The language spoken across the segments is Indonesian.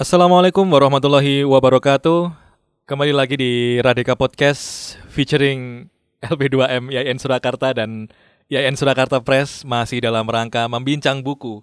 Assalamualaikum warahmatullahi wabarakatuh. Kembali lagi di Radika Podcast featuring LB2M YN Surakarta dan YN Surakarta Press masih dalam rangka membincang buku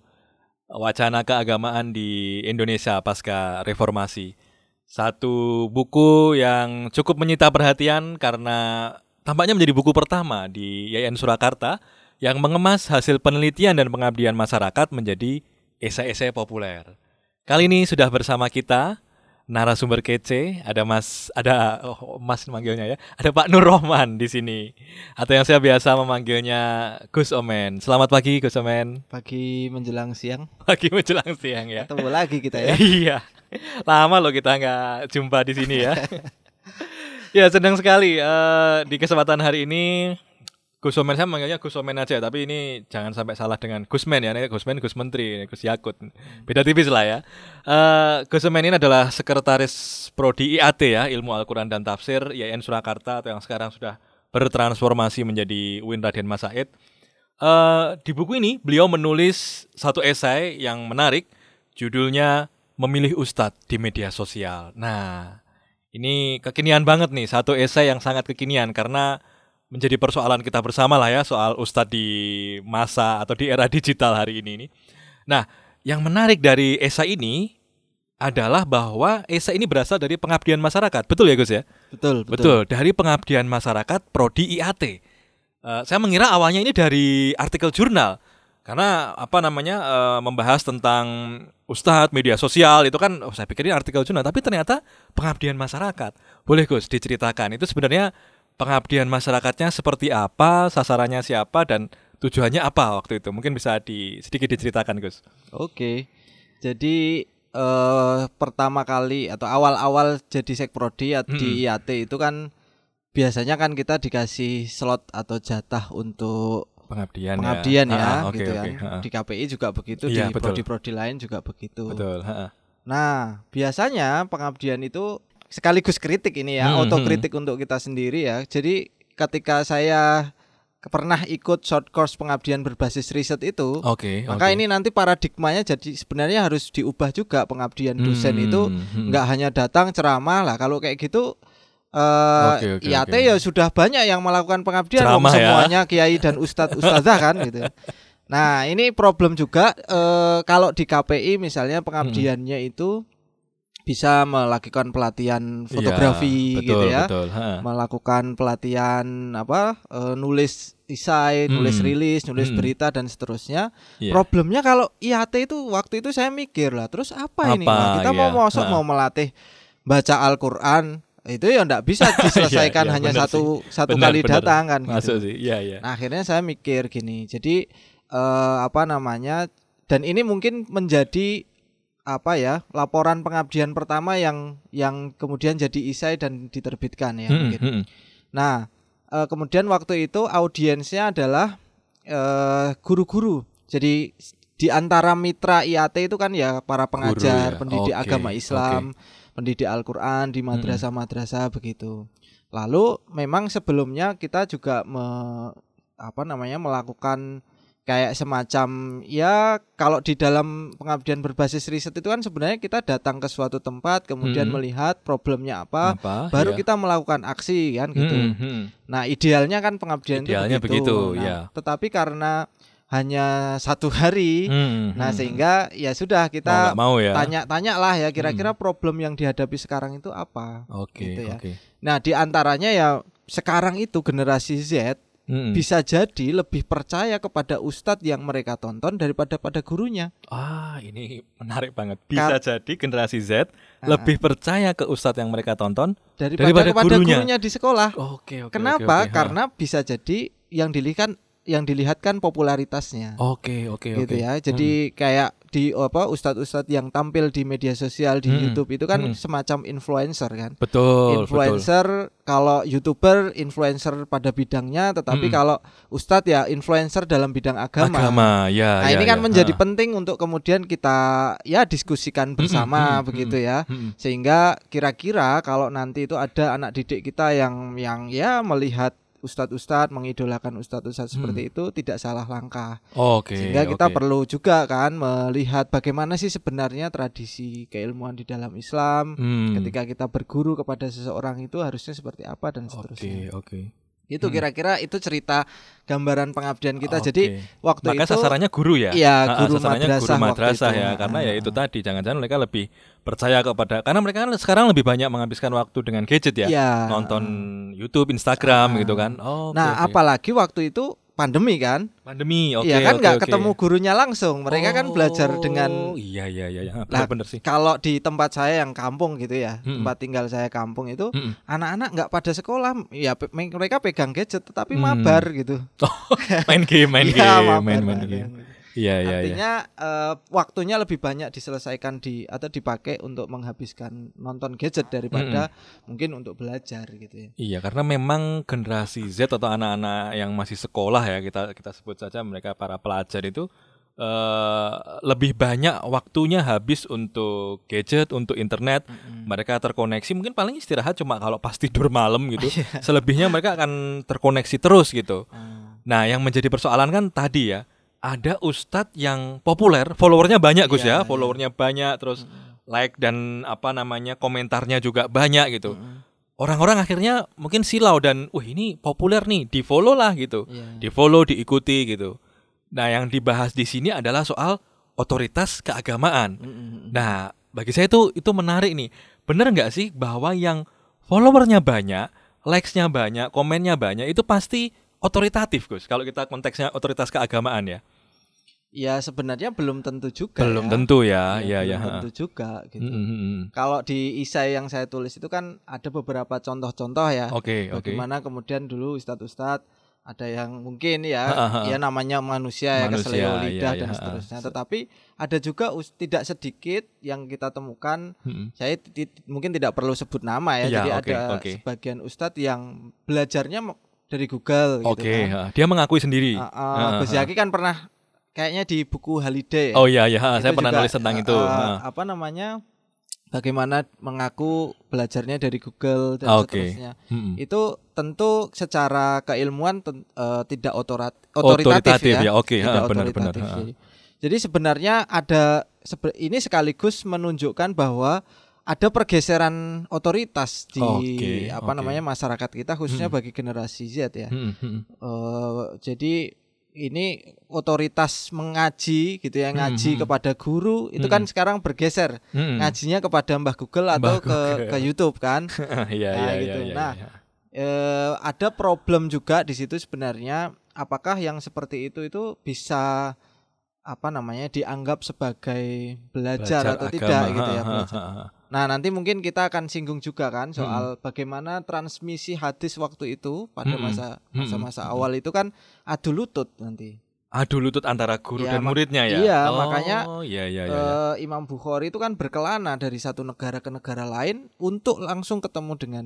wacana keagamaan di Indonesia pasca reformasi. Satu buku yang cukup menyita perhatian karena tampaknya menjadi buku pertama di YN Surakarta yang mengemas hasil penelitian dan pengabdian masyarakat menjadi esai-esai populer. Kali ini sudah bersama kita narasumber kece, ada Mas ada oh, Mas manggilnya ya. Ada Pak Nur Rohman di sini. Atau yang saya biasa memanggilnya Gus Omen. Selamat pagi Gus Omen. Pagi menjelang siang. Pagi menjelang siang ya. Ketemu lagi kita ya. iya. Lama loh kita nggak jumpa di sini ya. ya senang sekali uh, di kesempatan hari ini Gusomen saya manggilnya Gusomen aja tapi ini jangan sampai salah dengan Gusmen ya. Ini Gusmen Gus Menteri Gus Yakut. Beda tipis lah ya. Uh, Gusomen ini adalah sekretaris prodi IAT ya ilmu Al-Quran dan Tafsir YN Surakarta atau yang sekarang sudah bertransformasi menjadi UIN Raden Mas Said. Uh, di buku ini beliau menulis satu esai yang menarik judulnya memilih ustadz di media sosial. Nah ini kekinian banget nih satu esai yang sangat kekinian karena menjadi persoalan kita bersama lah ya soal ustadz di masa atau di era digital hari ini nih. Nah, yang menarik dari esai ini adalah bahwa esai ini berasal dari pengabdian masyarakat. Betul ya Gus ya? Betul, betul. Betul, dari pengabdian masyarakat prodi IAT. Uh, saya mengira awalnya ini dari artikel jurnal. Karena apa namanya uh, membahas tentang ustadz media sosial itu kan oh, saya pikir ini artikel jurnal tapi ternyata pengabdian masyarakat. Boleh Gus diceritakan itu sebenarnya pengabdian masyarakatnya seperti apa, sasarannya siapa dan tujuannya apa waktu itu? Mungkin bisa di sedikit diceritakan, Gus. Oke. Jadi eh, pertama kali atau awal-awal jadi sekprodi hmm. di IAT itu kan biasanya kan kita dikasih slot atau jatah untuk pengabdian, pengabdian ya, ya ha, gitu okay. kan. Di KPI juga begitu, ya, di prodi-prodi lain juga begitu. Betul. Ha. Nah, biasanya pengabdian itu sekaligus kritik ini ya, hmm, otokritik hmm. untuk kita sendiri ya. Jadi ketika saya pernah ikut short course pengabdian berbasis riset itu, okay, maka okay. ini nanti paradigmanya jadi sebenarnya harus diubah juga pengabdian dosen hmm, itu hmm. nggak hanya datang ceramah lah. Kalau kayak gitu Uh, okay, okay, IAT okay. ya sudah banyak yang melakukan pengabdian Ceramah ya. semuanya ya? kiai dan ustadz ustadzah kan gitu. Nah ini problem juga uh, kalau di KPI misalnya pengabdiannya hmm. itu bisa melakukan pelatihan iya, fotografi ya, betul, gitu ya, betul. melakukan pelatihan apa e, nulis isai, hmm. nulis rilis, nulis hmm. berita dan seterusnya. Yeah. Problemnya kalau IAT itu waktu itu saya mikir lah, terus apa, apa ini? Nah, kita yeah. mau masuk mau melatih baca Al-Qur'an itu ya enggak bisa diselesaikan yeah, yeah, hanya satu sih. satu bener, kali bener. datang kan gitu. sih. Yeah, yeah. Nah, akhirnya saya mikir gini. Jadi uh, apa namanya? Dan ini mungkin menjadi apa ya laporan pengabdian pertama yang yang kemudian jadi isai dan diterbitkan ya hmm, mungkin. Hmm. Nah e, kemudian waktu itu audiensnya adalah guru-guru. Jadi di antara mitra IAT itu kan ya para pengajar, Guru, ya? pendidik okay, agama Islam, okay. pendidik Al-Qur'an di madrasah-madrasah begitu. Lalu memang sebelumnya kita juga me, apa namanya melakukan kayak semacam ya kalau di dalam pengabdian berbasis riset itu kan sebenarnya kita datang ke suatu tempat kemudian hmm. melihat problemnya apa, apa baru ya. kita melakukan aksi kan gitu. Hmm, hmm. Nah idealnya kan pengabdian idealnya itu begitu. begitu nah, ya. Tetapi karena hanya satu hari, hmm, nah hmm. sehingga ya sudah kita ya. tanya-tanya lah ya kira-kira hmm. problem yang dihadapi sekarang itu apa. Oke. Okay, gitu ya. Okay. Nah di antaranya ya sekarang itu generasi Z hmm. bisa jadi lebih percaya kepada ustadz yang mereka tonton daripada pada gurunya. Ah, ini menarik banget. Bisa Kar jadi generasi Z uh lebih percaya ke ustadz yang mereka tonton daripada, daripada kepada gurunya. gurunya di sekolah. Oke, oke. Kenapa? Okay, okay. Karena bisa jadi yang dilihat yang dilihat kan popularitasnya. Oke, oke, oke. Gitu ya. Jadi hmm. kayak di apa ustadz-ustadz yang tampil di media sosial di hmm. YouTube itu kan hmm. semacam influencer kan. Betul. Influencer betul. kalau YouTuber influencer pada bidangnya, tetapi hmm. kalau ustadz ya influencer dalam bidang agama. Agama, ya. Nah ya, ini kan ya. menjadi ha. penting untuk kemudian kita ya diskusikan hmm, bersama hmm. Hmm. begitu ya, hmm. sehingga kira-kira kalau nanti itu ada anak didik kita yang yang ya melihat ustadz-ustadz mengidolakan ustadz-ustadz seperti itu tidak salah langkah. Oke. Sehingga kita oke. perlu juga kan melihat bagaimana sih sebenarnya tradisi keilmuan di dalam Islam. Hmm. Ketika kita berguru kepada seseorang itu harusnya seperti apa dan Oke, seterusnya. oke. Itu Hmm. kira-kira itu cerita gambaran pengabdian kita. Oke. Jadi waktu Maka itu sasarannya guru ya. Iya, Ah, ah, guru sasarannya madrasah guru madrasah itu. ya, karena ya Ah, itu tadi jangan-jangan mereka lebih percaya kepada karena mereka kan sekarang lebih banyak menghabiskan waktu dengan gadget ya. Iya. Nonton YouTube, Instagram Ah. gitu kan. Oh, Nah, oke. apalagi waktu itu pandemi kan? pandemi. Oke. Iya kan oke, nggak oke. ketemu gurunya langsung. Mereka kan belajar dengan Oh, Iya iya iya, iya. Lah, benar benar sih. kalau di tempat saya yang kampung gitu ya, Mm-mm. tempat tinggal saya kampung itu anak-anak nggak pada sekolah, ya pe- mereka pegang gadget tetapi Hmm. mabar gitu. main game, main Iya, game, mabar, main main game. Iya iya iya. Artinya eh, waktunya lebih banyak diselesaikan di atau dipakai untuk menghabiskan nonton gadget daripada mungkin untuk belajar gitu ya. Iya, karena memang generasi Z atau anak-anak yang masih sekolah ya kita kita sebut saja mereka para pelajar itu eh lebih banyak waktunya habis untuk gadget, untuk internet. Mereka terkoneksi mungkin paling istirahat cuma kalau pas tidur malam gitu. Iya. Selebihnya mereka akan terkoneksi terus gitu. Ah, Nah, yang menjadi persoalan kan tadi ya, ada ustadz yang populer, followernya banyak Gus ya, Iya, iya. followernya banyak, terus like dan apa namanya komentarnya juga banyak gitu. mm, Orang-orang akhirnya mungkin silau dan, wah ini populer nih, di follow lah gitu, iya. di follow, diikuti gitu. Nah, yang dibahas di sini adalah soal otoritas keagamaan. Mm, mm, mm. Nah, bagi saya itu itu menarik nih. Bener nggak sih bahwa yang followernya banyak, likes-nya banyak, komennya banyak itu pasti otoritatif, Gus. Kalau kita konteksnya otoritas keagamaan ya. Ya sebenarnya belum tentu juga. Belum ya. tentu ya. Ya, Iya, belum ya. tentu juga gitu. Mm, mm, mm. Kalau di isai yang saya tulis itu kan ada beberapa contoh-contoh ya. Oke, oke. Bagaimana kemudian dulu ustadz-ustadz ada yang mungkin ya, Ha, ha, ha. ya namanya manusia, ya Manusia, keseleo lidah iya, dan ha. seterusnya. Tetapi ada juga tidak sedikit yang kita temukan. Mm, Saya mungkin tidak perlu sebut nama ya. Iya, Jadi oke, ada oke. sebagian ustadz yang belajarnya dari Google gitu Oke, kan. ha. dia mengakui sendiri. Ah, ah, Ha, Gus. Yaki kan pernah kayaknya di buku Haliday. ya. Oh iya iya, saya pernah juga, nulis tentang eh, itu. Ha. apa namanya? Bagaimana mengaku belajarnya dari Google dan Ah, Oke. seterusnya. Mm, mm. Itu tentu secara keilmuan ten- eh, tidak otorat, Otoritatif, otoritatif, ya. ya. Oke, ha, benar-benar. Jadi, jadi sebenarnya ada ini sekaligus menunjukkan bahwa ada pergeseran otoritas di Oke, apa oke. namanya masyarakat kita khususnya bagi generasi Z ya. Mm, mm. Eh, jadi ini otoritas mengaji gitu ya ngaji Hmm, hmm. kepada guru itu Hmm. kan sekarang bergeser Mm. ngajinya kepada Mbah Google atau Mbah ke Google. ke YouTube kan Iya Nah, iya gitu. iya. Nah, iya. eh, ada problem juga di situ sebenarnya apakah yang seperti itu itu bisa apa namanya dianggap sebagai belajar, atau agama. tidak gitu ya belajar. Nah nanti mungkin kita akan singgung juga kan Hmm. soal bagaimana transmisi hadis waktu itu pada Mm-mm. masa Mm-mm. masa-masa awal itu kan adu lutut nanti. Adu lutut antara guru Iya, dan muridnya ya. iya, oh, makanya, iya iya iya. iya. Eh, Imam Bukhari itu kan berkelana dari satu negara ke negara lain untuk langsung ketemu dengan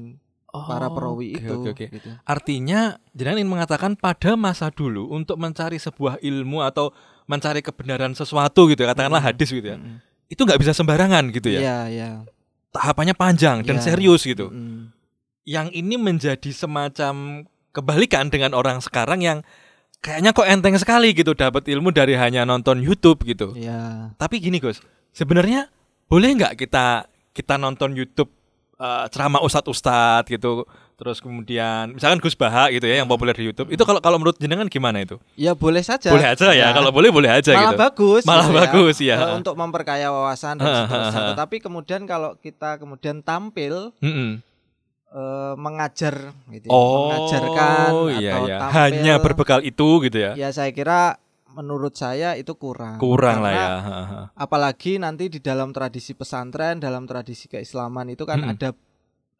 para Oh, perawi oke, itu. Oke oke. gitu. Artinya jenengan ingin mengatakan pada masa dulu untuk mencari sebuah ilmu atau mencari kebenaran sesuatu gitu ya, katakanlah hadis gitu ya. Mm-mm. Itu nggak bisa sembarangan gitu ya. Iya, iya. Tahapannya panjang dan Iya. serius gitu. Mm-mm. Yang ini menjadi semacam kebalikan dengan orang sekarang yang kayaknya kok enteng sekali gitu dapat ilmu dari hanya nonton YouTube gitu. Iya. Tapi gini Gus, sebenarnya boleh nggak kita kita nonton YouTube eh, ceramah ustadz-ustadz gitu, terus kemudian misalkan Gus Baha gitu ya yang populer di YouTube, itu kalau kalau menurut jenengan gimana itu? Ya boleh saja. Boleh aja ya, kalau boleh boleh aja malah gitu. bagus Malah gitu bagus, ya. Eh, untuk memperkaya wawasan dan seterusnya ha. tetapi kemudian kalau kita kemudian tampil Mm-mm. eh, mengajar gitu ya, Oh, mengajarkan iya atau ya, tampil hanya berbekal itu gitu ya. ya saya kira menurut saya itu kurang Kurang lah ya. Apalagi nanti di dalam tradisi pesantren dalam tradisi keislaman itu kan Mm-mm. ada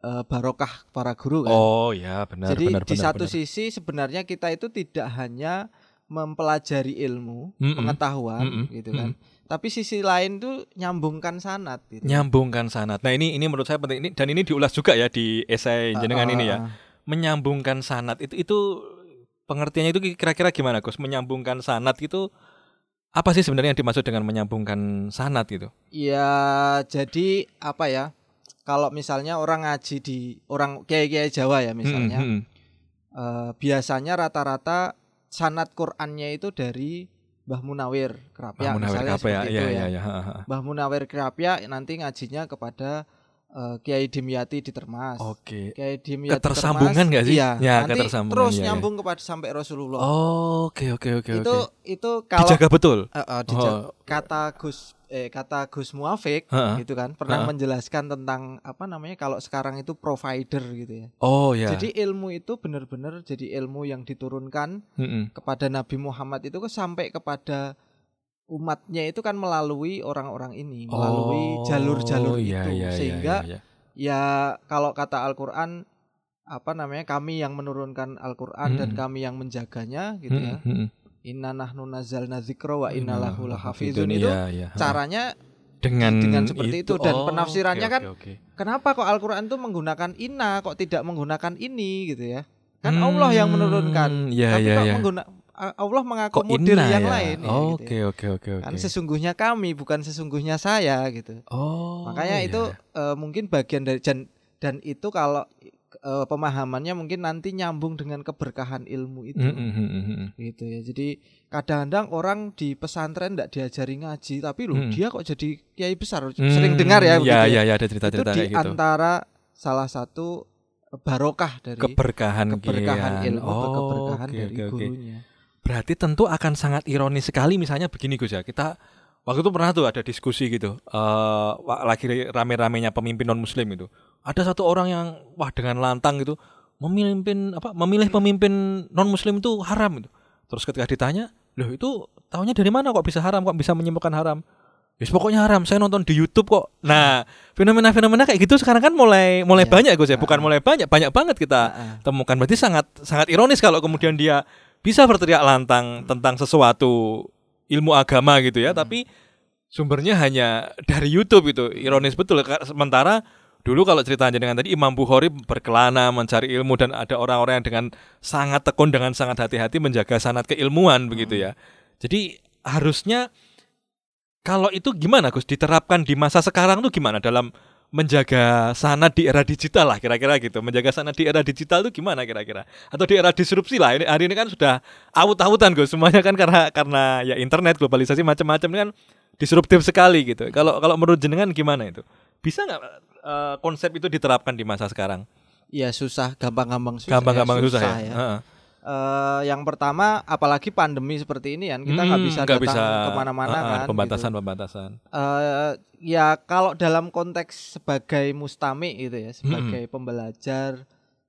eh, barokah para guru kan Oh ya benar jadi benar di benar. satu benar. sisi sebenarnya kita itu tidak hanya mempelajari ilmu Mm-mm. pengetahuan Mm-mm. gitu kan tapi sisi lain tuh nyambungkan sanat gitu Nyambungkan sanat. Nah ini ini menurut saya penting ini dan ini diulas juga ya di esai jenengan Ah, ini ya. ah, ah. menyambungkan sanat itu itu pengertiannya itu kira-kira gimana Gus? Menyambungkan sanat itu apa sih sebenarnya yang dimaksud dengan menyambungkan sanat gitu? Ya jadi apa ya? Kalau misalnya orang ngaji di orang kiai-kiai Jawa ya misalnya, Hmm, hmm. eh, biasanya rata-rata sanat Qur'annya itu dari Mbah Munawir Kerapia Mbah Munawir misalnya ya? seperti Iya itu ya. iya. ha, ha. Mbah Munawir Kerapia nanti ngajinya kepada eh, Kiai Dimyati di Termas. Oke. Kiai Dimyati Ketersambungan nggak sih? Iya. Ya, nanti ketersambungan, terus iya, iya. nyambung kepada sampai Rasulullah. Oke oke oke itu oke. itu kalau Dijaga betul. Eh, eh, dijaga. Oh. kata Gus eh kata Gus Muafik gitu kan pernah Ha-ha. menjelaskan tentang apa namanya kalau sekarang itu provider gitu ya. Oh ya. Jadi ilmu itu benar-benar jadi ilmu yang diturunkan Mm-mm. kepada Nabi Muhammad itu ke sampai kepada umatnya itu kan melalui orang-orang ini, melalui Oh, jalur-jalur iya, itu iya, iya, sehingga iya, iya. ya kalau kata Al-Qur'an apa namanya kami yang menurunkan Al-Qur'an dan Mm-mm. kami yang menjaganya gitu ya. Mm-mm, mm-mm. Inna nahnu nazzalna dzikra wa inna lahu lahafizun itu iya, ha. caranya dengan dengan seperti itu. Dan Oh, penafsirannya oke, kan oke, oke. kenapa kok Al-Qur'an itu menggunakan inna kok tidak menggunakan ini gitu ya. Kan Allah yang menurunkan. Hmm, Iya tapi iya kok iya. mengguna Allah mengakomodir yang ya? lain ya, gitu Oke ya. oke oke oke. Kan sesungguhnya kami bukan sesungguhnya saya gitu. Oh. Makanya iya. itu eh, mungkin bagian dari dan, dan itu kalau eh, pemahamannya mungkin nanti nyambung dengan keberkahan ilmu itu. Mm, mm, mm, mm, mm. gitu ya. Jadi kadang-kadang orang di pesantren tidak diajari ngaji, tapi loh Hmm. dia kok jadi kiai besar. Hmm, Sering dengar ya, Iya begitu iya ya. iya ada Itu cerita-cerita di kayak gitu. antara salah satu barokah dari Keberkahan keberkahan kian. ilmu, Oh, keberkahan oke, dari oke. gurunya. Berarti tentu akan sangat ironis sekali misalnya begini Gus ya. Kita waktu itu pernah tuh ada diskusi gitu. eh wa- lagi rame-ramenya pemimpin non muslim itu. Ada satu orang yang wah dengan lantang gitu memimpin apa memilih pemimpin non muslim itu haram itu. Terus ketika ditanya, "Loh itu tahunya dari mana kok bisa haram? Kok bisa menyimpulkan haram?" Ya pokoknya haram. Saya nonton di YouTube kok. Nah, fenomena-fenomena kayak gitu sekarang kan mulai mulai Iya. banyak Gus ya. Bukan mulai banyak, banyak banget kita Ah, temukan berarti sangat sangat ironis kalau kemudian dia bisa berteriak lantang tentang sesuatu ilmu agama gitu ya tapi sumbernya hanya dari YouTube itu. Ironis betul sementara dulu kalau ceritanya dengan tadi Imam Bukhari berkelana mencari ilmu dan ada orang-orang yang dengan sangat tekun dengan sangat hati-hati menjaga sanat keilmuan begitu ya. Jadi harusnya kalau itu gimana Gus? Diterapkan di masa sekarang tuh gimana dalam menjaga sanat di era digital lah kira-kira gitu. Menjaga sanat di era digital itu gimana kira-kira? Atau di era disrupsi lah. Ini hari ini kan sudah awut-awutan Gus. Semuanya kan karena karena ya internet globalisasi macam-macam kan disruptif sekali gitu. Kalau kalau menurut jenengan gimana itu? Bisa nggak eh, konsep itu diterapkan di masa sekarang? Iya susah, gampang-gampang susah. Gampang-gampang susah, ya. ya. Heeh. Eh, yang pertama, apalagi pandemi seperti ini kan, kita nggak Hmm, bisa nggak datang bisa, ke mana-mana heeh, kan. gitu. Pembatasan-pembatasan. Eh, ya kalau dalam konteks sebagai mustami gitu ya, sebagai pembelajar,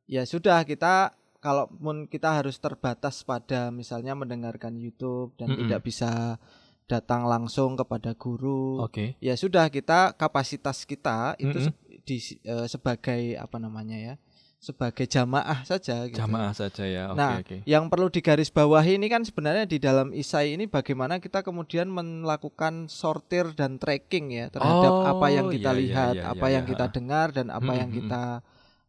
ya sudah kita kalaupun kita harus terbatas pada misalnya mendengarkan YouTube dan Mm-mm. tidak bisa datang langsung kepada guru, Oke. ya sudah kita kapasitas kita itu se- di eh, sebagai apa namanya ya, sebagai jamaah saja. Gitu. Jamaah saja ya. Oke Nah, oke. yang perlu digarisbawahi ini kan sebenarnya di dalam isai ini bagaimana kita kemudian melakukan sortir dan tracking ya terhadap Oh, apa yang kita iya, iya, lihat, iya, apa iya, yang iya. kita dengar dan apa Mm, yang mm, kita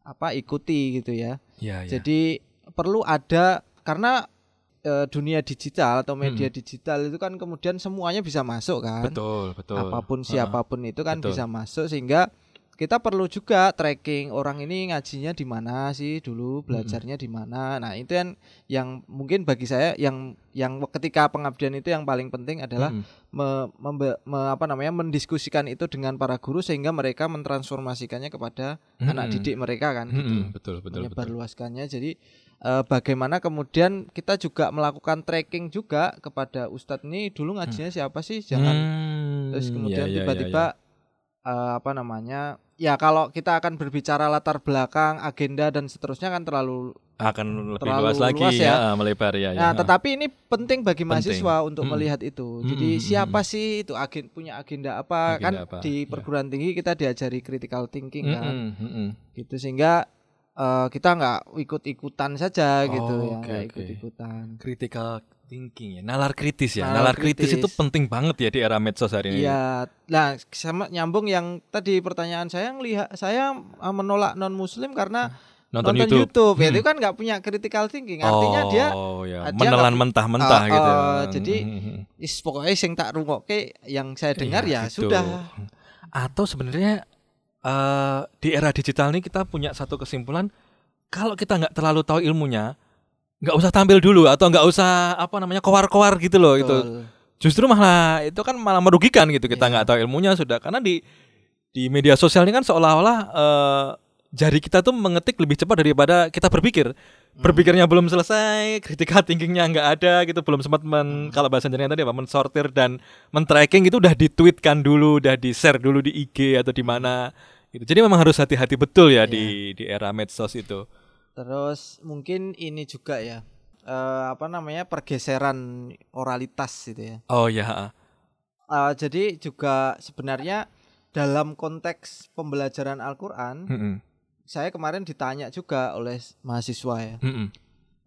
apa ikuti gitu ya. Jadi perlu ada karena eh, dunia digital atau media Hmm. digital itu kan kemudian semuanya bisa masuk kan. betul, betul. Apa pun siapa pun itu kan Betul. bisa masuk sehingga kita perlu juga tracking orang ini ngajinya di mana sih dulu belajarnya di mana. Nah, itu yang yang mungkin bagi saya yang yang ketika pengabdian itu yang paling penting adalah Mm-mm. me- membe- me- apa namanya mendiskusikan itu dengan para guru sehingga mereka mentransformasikannya kepada anak Mm-mm. didik mereka kan gitu. Mm-mm, betul, betul, betul. menyebarluaskannya. Jadi eh, bagaimana kemudian kita juga melakukan tracking juga kepada ustadz ini dulu ngajinya siapa sih? Jangan Hmm, terus iya, kemudian iya, tiba-tiba iya, eh, apa namanya? Ya kalau kita akan berbicara latar belakang, agenda dan seterusnya kan terlalu iya. akan lebih terlalu luas lagi luas ya. ya, melebar ya. Nah, ya. tetapi ini penting bagi Penting. mahasiswa untuk Mm. melihat itu. Mm, Jadi mm, mm, siapa mm. sih itu agen punya agenda apa? Agenda kan apa, di ya. perguruan tinggi kita diajari critical thinking kan. Mm-mm, mm-mm. Gitu sehingga eh, kita nggak ikut-ikutan saja gitu Oh, ya, oke, nggak oke. ikut-ikutan. Critical thinking ya, nalar kritis ya. Nalar Nalar, kritis. kritis. itu penting banget ya di era medsos hari ini. Iya, nah sama nyambung yang tadi pertanyaan saya lihat saya eh, menolak non muslim karena Nonton, nonton, YouTube, ya Hmm. itu kan nggak punya critical thinking. Artinya oh, dia ya. dia menelan mentah-mentah Oh, gitu. oh, jadi Hmm. is pokoknya sing tak rungokke yang saya dengar Iya, ya gitu. sudah. Atau sebenarnya eh di era digital ini kita punya satu kesimpulan kalau kita nggak terlalu tahu ilmunya, nggak usah tampil dulu atau nggak usah apa namanya kowar-kowar gitu loh itu justru malah itu kan malah merugikan gitu kita nggak tahu ilmunya sudah. Karena di di media sosial ini kan seolah-olah eh, jari kita tuh mengetik lebih cepat daripada kita berpikir. Berpikirnya belum selesai kritika thinkingnya nggak ada gitu belum sempat men kalau bahasa Indonesia tadi apa mensortir dan men-tracking itu udah ditweetkan dulu udah di share dulu di IG atau di mana gitu jadi memang harus hati-hati betul ya di di era medsos itu Terus mungkin ini juga ya eh, apa namanya pergeseran oralitas gitu ya. oh ya Eh, jadi juga sebenarnya dalam konteks pembelajaran Al-Qur'an, Mm-mm. saya kemarin ditanya juga oleh mahasiswa ya. Mm-mm.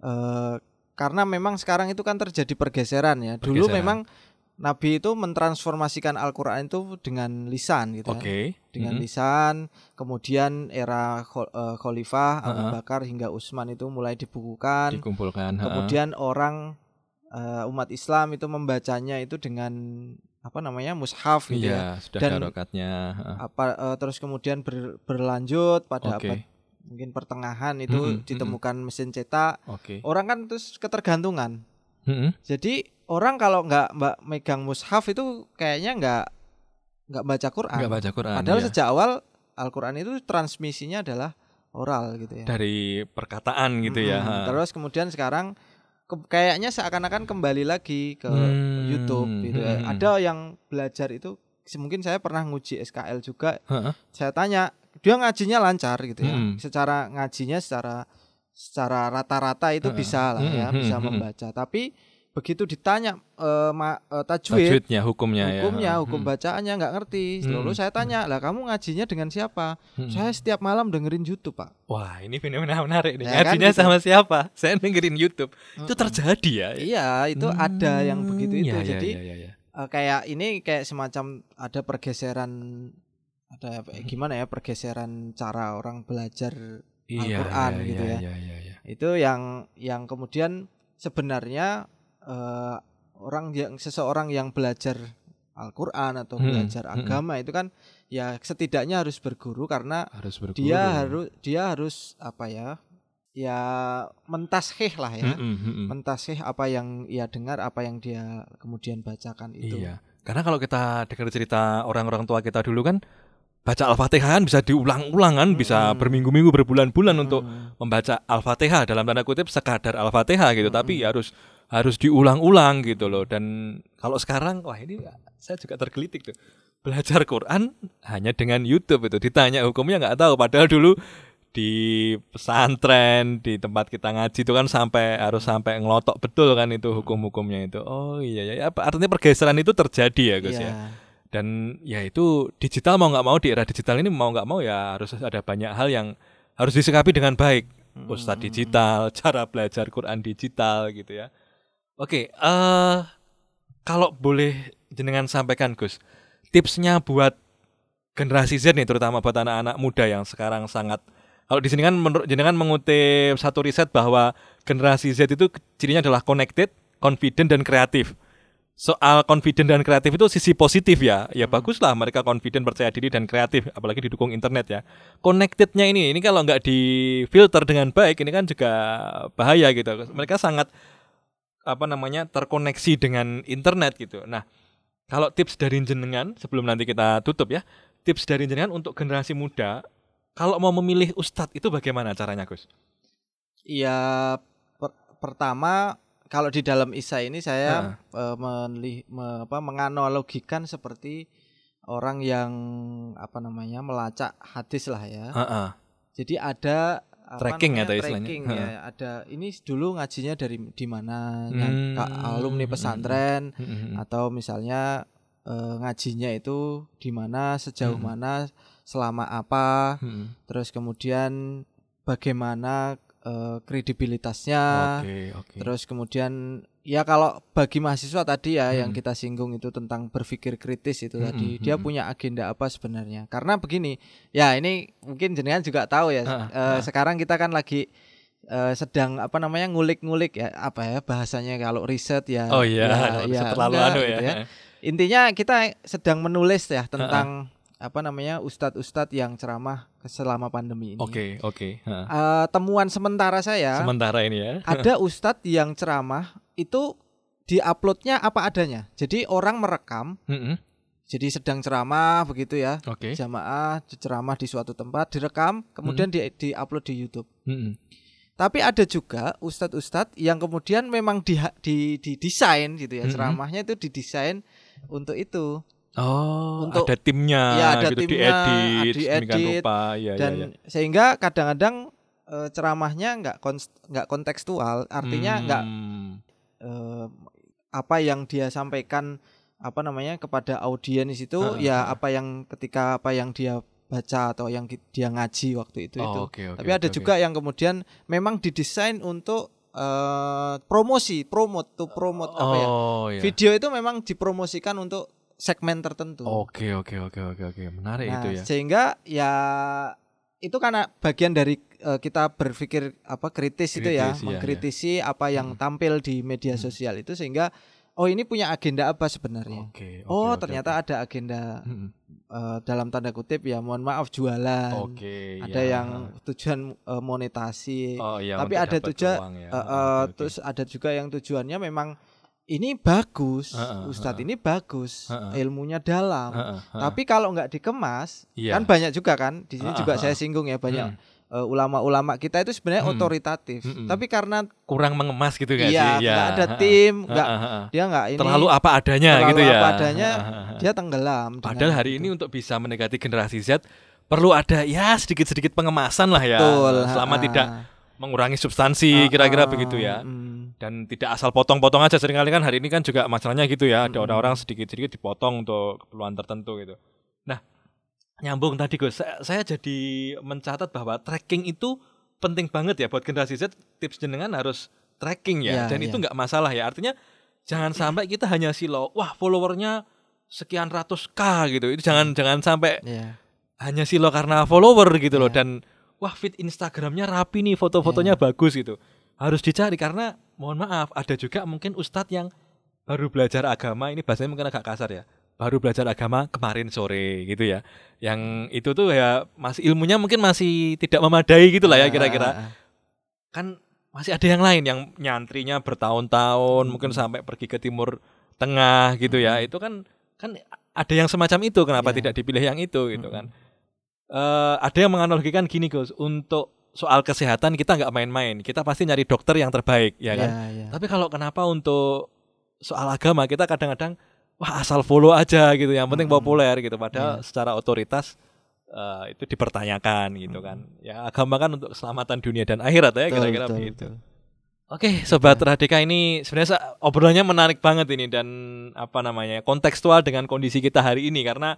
Eh, karena memang sekarang itu kan terjadi pergeseran ya. Dulu Pergeseran. memang Nabi itu mentransformasikan Al-Qur'an itu dengan lisan gitu ya. oke Dengan Mm-mm. lisan, kemudian era eh, Khalifah Abu Ha-ha. Bakar hingga Utsman itu mulai dibukukan. dikumpulkan. Kemudian orang eh, umat Islam itu membacanya itu dengan apa namanya mushaf gitu ya. iya sudah Dan- darokatnya ha. Apa eh, terus kemudian ber- berlanjut pada oke abad mungkin pertengahan itu Mm-mm, ditemukan mesin cetak. oke Orang kan terus ketergantungan. Mm-mm. Jadi orang kalau nggak mbak megang mushaf itu kayaknya nggak nggak baca Quran. nggak baca Quran Padahal ya. sejak awal Al-Quran itu transmisinya adalah oral gitu ya. dari perkataan gitu ya Mm-mm. ha. Terus kemudian sekarang ke- kayaknya seakan-akan kembali lagi ke Hmm, YouTube gitu. ya. hmm. Ada yang belajar itu mungkin saya pernah nguji SKL juga. Ha-ha. Saya tanya, dia ngajinya lancar gitu ya. Hmm. Secara ngajinya secara secara rata-rata itu bisa lah ya, Hmm, bisa hmm, hmm. membaca. Tapi begitu ditanya eh, ma- eh, tajwid, tajwidnya hukumnya, hukumnya, ya hukum Hmm. bacaannya nggak ngerti. Lalu Hmm. saya tanya, lah kamu ngajinya dengan siapa? Hmm. Saya setiap malam dengerin YouTube pak. wah ini fenomena menarik nih Ya kan, ngajinya gitu. sama siapa saya dengerin YouTube itu Mm-mm. terjadi ya Iya, itu ada yang begitu Hmm, itu. ya, ya, Jadi ya, ya, ya. eh, kayak ini kayak semacam ada pergeseran ada apa- Hmm. gimana ya pergeseran cara orang belajar Iya, Al-Quran iya, gitu iya, ya. iya, iya, iya. itu yang yang kemudian sebenarnya eh, orang yang seseorang yang belajar Al-Qur'an atau Hmm, belajar hmm. agama itu kan ya setidaknya harus berguru karena harus berguru dia harus dia harus apa ya ya mentasheh lah ya Mm-mm, mm-mm. mentasheh apa yang ia dengar apa yang dia kemudian bacakan itu Iya. Karena kalau kita dengar cerita orang-orang tua kita dulu kan baca Al-Fatihah kan bisa diulang-ulang kan, bisa Mm-mm. berminggu-minggu berbulan-bulan untuk Hmm. membaca Al-Fatihah dalam tanda kutip sekadar Al-Fatihah gitu, Mm-mm. tapi harus harus diulang-ulang gitu loh. Dan kalau sekarang wah ini saya juga tergelitik tuh. Belajar Quran hanya dengan YouTube itu ditanya hukumnya nggak tahu padahal dulu di pesantren di tempat kita ngaji itu kan sampai harus sampai ngelotok betul kan itu hukum-hukumnya itu. Oh iya ya, ya apa- artinya pergeseran itu terjadi ya Gus Iya. ya. Dan ya itu digital mau nggak mau di era digital ini mau nggak mau ya harus ada banyak hal yang harus disikapi dengan baik. Ustadz Hmm. digital, cara belajar Quran digital gitu ya. Oke, eh kalau boleh jenengan sampaikan Gus, tipsnya buat generasi Z nih terutama buat anak-anak muda yang sekarang sangat kalau di sini kan menurut jenengan mengutip satu riset bahwa generasi Z itu cirinya adalah connected, confident dan kreatif. Soal confident dan kreatif itu sisi positif ya. Ya baguslah mereka confident, percaya diri dan kreatif apalagi didukung internet ya. Connectednya ini ini kalau nggak difilter dengan baik ini kan juga bahaya gitu. Mereka sangat apa namanya terkoneksi dengan internet gitu. Nah, kalau tips dari jenengan sebelum nanti kita tutup ya, tips dari jenengan untuk generasi muda kalau mau memilih ustadz itu bagaimana caranya Gus? Iya, per- pertama kalau di dalam Isa ini saya eh, menli- me- apa, menganalogikan seperti orang yang apa namanya melacak hadis lah ya. Heeh. Jadi ada Tracking namanya, atau istilahnya. tracking ya. Ada ini dulu ngajinya dari di mana Hmm, yang ka- alumni hmm, pesantren Mm-mm. atau misalnya eh, ngajinya itu di mana sejauh Hmm. mana selama apa Mm-mm. terus kemudian bagaimana eh, kredibilitasnya Oke, oke. terus kemudian ya kalau bagi mahasiswa tadi ya yang Hmm. kita singgung itu tentang berpikir kritis itu Hmm, tadi hmm, dia hmm. punya agenda apa sebenarnya karena begini ya ini mungkin jenengan juga tahu ya eh, ah. sekarang kita kan lagi eh, sedang apa namanya ngulik-ngulik ya apa ya bahasanya kalau riset ya Oh iya, ya, ya, terlalu enggak anu gitu ya. intinya kita sedang menulis ya tentang apa namanya ustadz-ustadz yang ceramah selama pandemi ini. Oke, oke. Ha. Eh, temuan sementara saya Sementara ini ya. ada ustadz yang ceramah itu diuploadnya apa adanya. Jadi orang merekam, Mm-mm. jadi sedang ceramah begitu ya, Oke. jamaah ceramah di suatu tempat direkam, kemudian di diupload di YouTube. Mm-mm. Tapi ada juga ustadz-ustadz yang kemudian memang di, di, didesain gitu ya, Mhm. ceramahnya itu didesain untuk itu. Oh, Untuk- ada timnya, Ya, ada gitu, timnya, diedit, diedit, rupa, ya, dan ya, ya. sehingga kadang-kadang eh, ceramahnya nggak nggak kontekstual artinya nggak Hmm. eh, apa yang dia sampaikan apa namanya kepada audiens itu Heeh, ya heeh. apa yang ketika apa yang dia baca atau yang dia ngaji waktu itu itu Oh, oke, oke, tapi ada oke, juga yang kemudian memang didesain untuk eh, promosi promote to promote oke. apa ya Oh, ya. video itu memang dipromosikan untuk segmen tertentu Oke, oke, oke, oke, oke. Menarik Nah, itu ya. sehingga ya itu karena bagian dari eh, kita berpikir apa kritis, itu ya, Kritis, iya, mengkritisi apa yang Hmm. tampil di media Hmm. sosial itu sehingga oh ini punya agenda apa sebenarnya? Oke, oke, oh, oke, ternyata oke. ada agenda Mm-mm. eh, dalam tanda kutip ya mohon maaf jualan. Oke, Ada ya. yang tujuan eh, monetasi. Oh, iya, tapi ada tujuan, uang ya. Eh, eh, Oke, oke. terus ada juga yang tujuannya memang ini bagus, Heeh, Ustadz heeh. ini bagus, Heeh. ilmunya dalam. Heeh, heeh. Tapi kalau nggak dikemas, Iya. kan banyak juga kan. Di sini Ah, juga ah, saya singgung ya banyak Hmm. eh, ulama-ulama kita itu sebenarnya Hmm. otoritatif. Mm-mm. Tapi karena kurang mengemas gitu nggak iya nggak ada tim, nggak Heeh, heeh. dia nggak ini terlalu apa adanya terlalu gitu ya. apa adanya, Heeh, heeh. dia tenggelam. Padahal hari itu. ini untuk bisa mendekati generasi Z perlu ada ya sedikit-sedikit pengemasan lah ya. betul. Selama ah, tidak mengurangi ah, substansi kira-kira ah, begitu ya. mm. Dan tidak asal potong-potong aja sering kali kan hari ini kan juga masalahnya gitu ya. Ada Mm-mm. orang-orang sedikit-sedikit dipotong untuk keperluan tertentu gitu. Nah, nyambung tadi Gus, saya, saya jadi mencatat bahwa tracking itu penting banget ya buat generasi Z. Tips jenengan harus tracking ya, Ya, dan ya. itu nggak masalah ya. Artinya jangan sampai kita hanya silo, wah followernya sekian ratus k gitu. Itu jangan jangan sampai Iya. hanya silo karena follower gitu loh Iya. dan wah feed Instagramnya rapi nih foto-fotonya bagus gitu harus dicari karena mohon maaf ada juga mungkin ustadz yang baru belajar agama ini bahasanya mungkin agak kasar ya baru belajar agama kemarin sore gitu ya yang itu tuh ya masih ilmunya mungkin masih tidak memadai gitu lah Ah, ya kira-kira ah, ah. kan masih ada yang lain yang nyantrinya bertahun-tahun Hmm. mungkin sampai pergi ke timur tengah gitu ya itu kan kan ada yang semacam itu kenapa Ya. tidak dipilih yang itu gitu Mm-mm. kan Eh ada yang menganalogikan gini Gus. Untuk soal kesehatan kita nggak main-main. Kita pasti nyari dokter yang terbaik ya kan? Iya, iya. tapi kalau kenapa untuk soal agama kita kadang-kadang wah asal follow aja gitu. Yang penting Mm-mm. populer gitu. Padahal Iya. secara otoritas eh, itu dipertanyakan gitu kan. Ya agama kan untuk keselamatan dunia dan akhirat ya kira-kira begitu. betul. Oke, sobat Radika ini sebenarnya obrolannya menarik banget ini dan apa namanya kontekstual dengan kondisi kita hari ini. Karena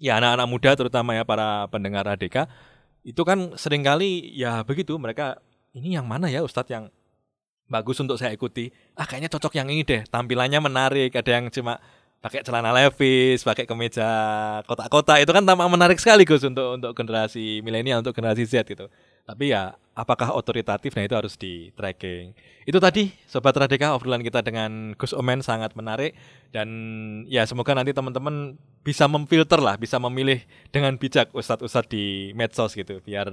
ya anak-anak muda terutama ya para pendengar Radika itu kan sering kali ya begitu mereka ini yang mana ya Ustadz yang bagus untuk saya ikuti? Ah kayaknya cocok yang ini deh tampilannya menarik ada yang cuma pakai celana levis pakai kemeja kotak-kotak. Itu kan tampak menarik sekali Gus untuk untuk generasi milenial untuk generasi Z gitu. Tapi ya apakah otoritatif? Nah itu harus di tracking. Itu tadi sobat Radika obrolan kita dengan Gus Omen sangat menarik. Dan ya semoga nanti teman-teman bisa memfilter lah bisa memilih dengan bijak ustadz-ustadz di medsos gitu. Biar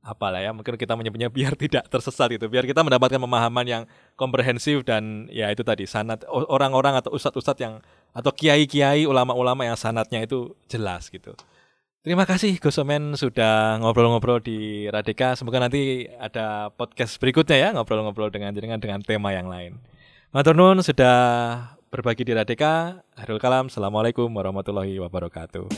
apalah ya mungkin kita menyebutnya biar tidak tersesat gitu. Biar kita mendapatkan pemahaman yang komprehensif dan ya itu tadi sanat orang-orang atau ustadz-ustadz yang atau kiai-kiai ulama-ulama yang sanatnya itu jelas gitu Terima kasih Gus Omen sudah ngobrol-ngobrol di Radika. Semoga nanti ada podcast berikutnya ya ngobrol-ngobrol dengan jenengan dengan tema yang lain. Matur nuwun sudah berbagi di Radika. Harul Kalam. Assalamualaikum warahmatullahi wabarakatuh.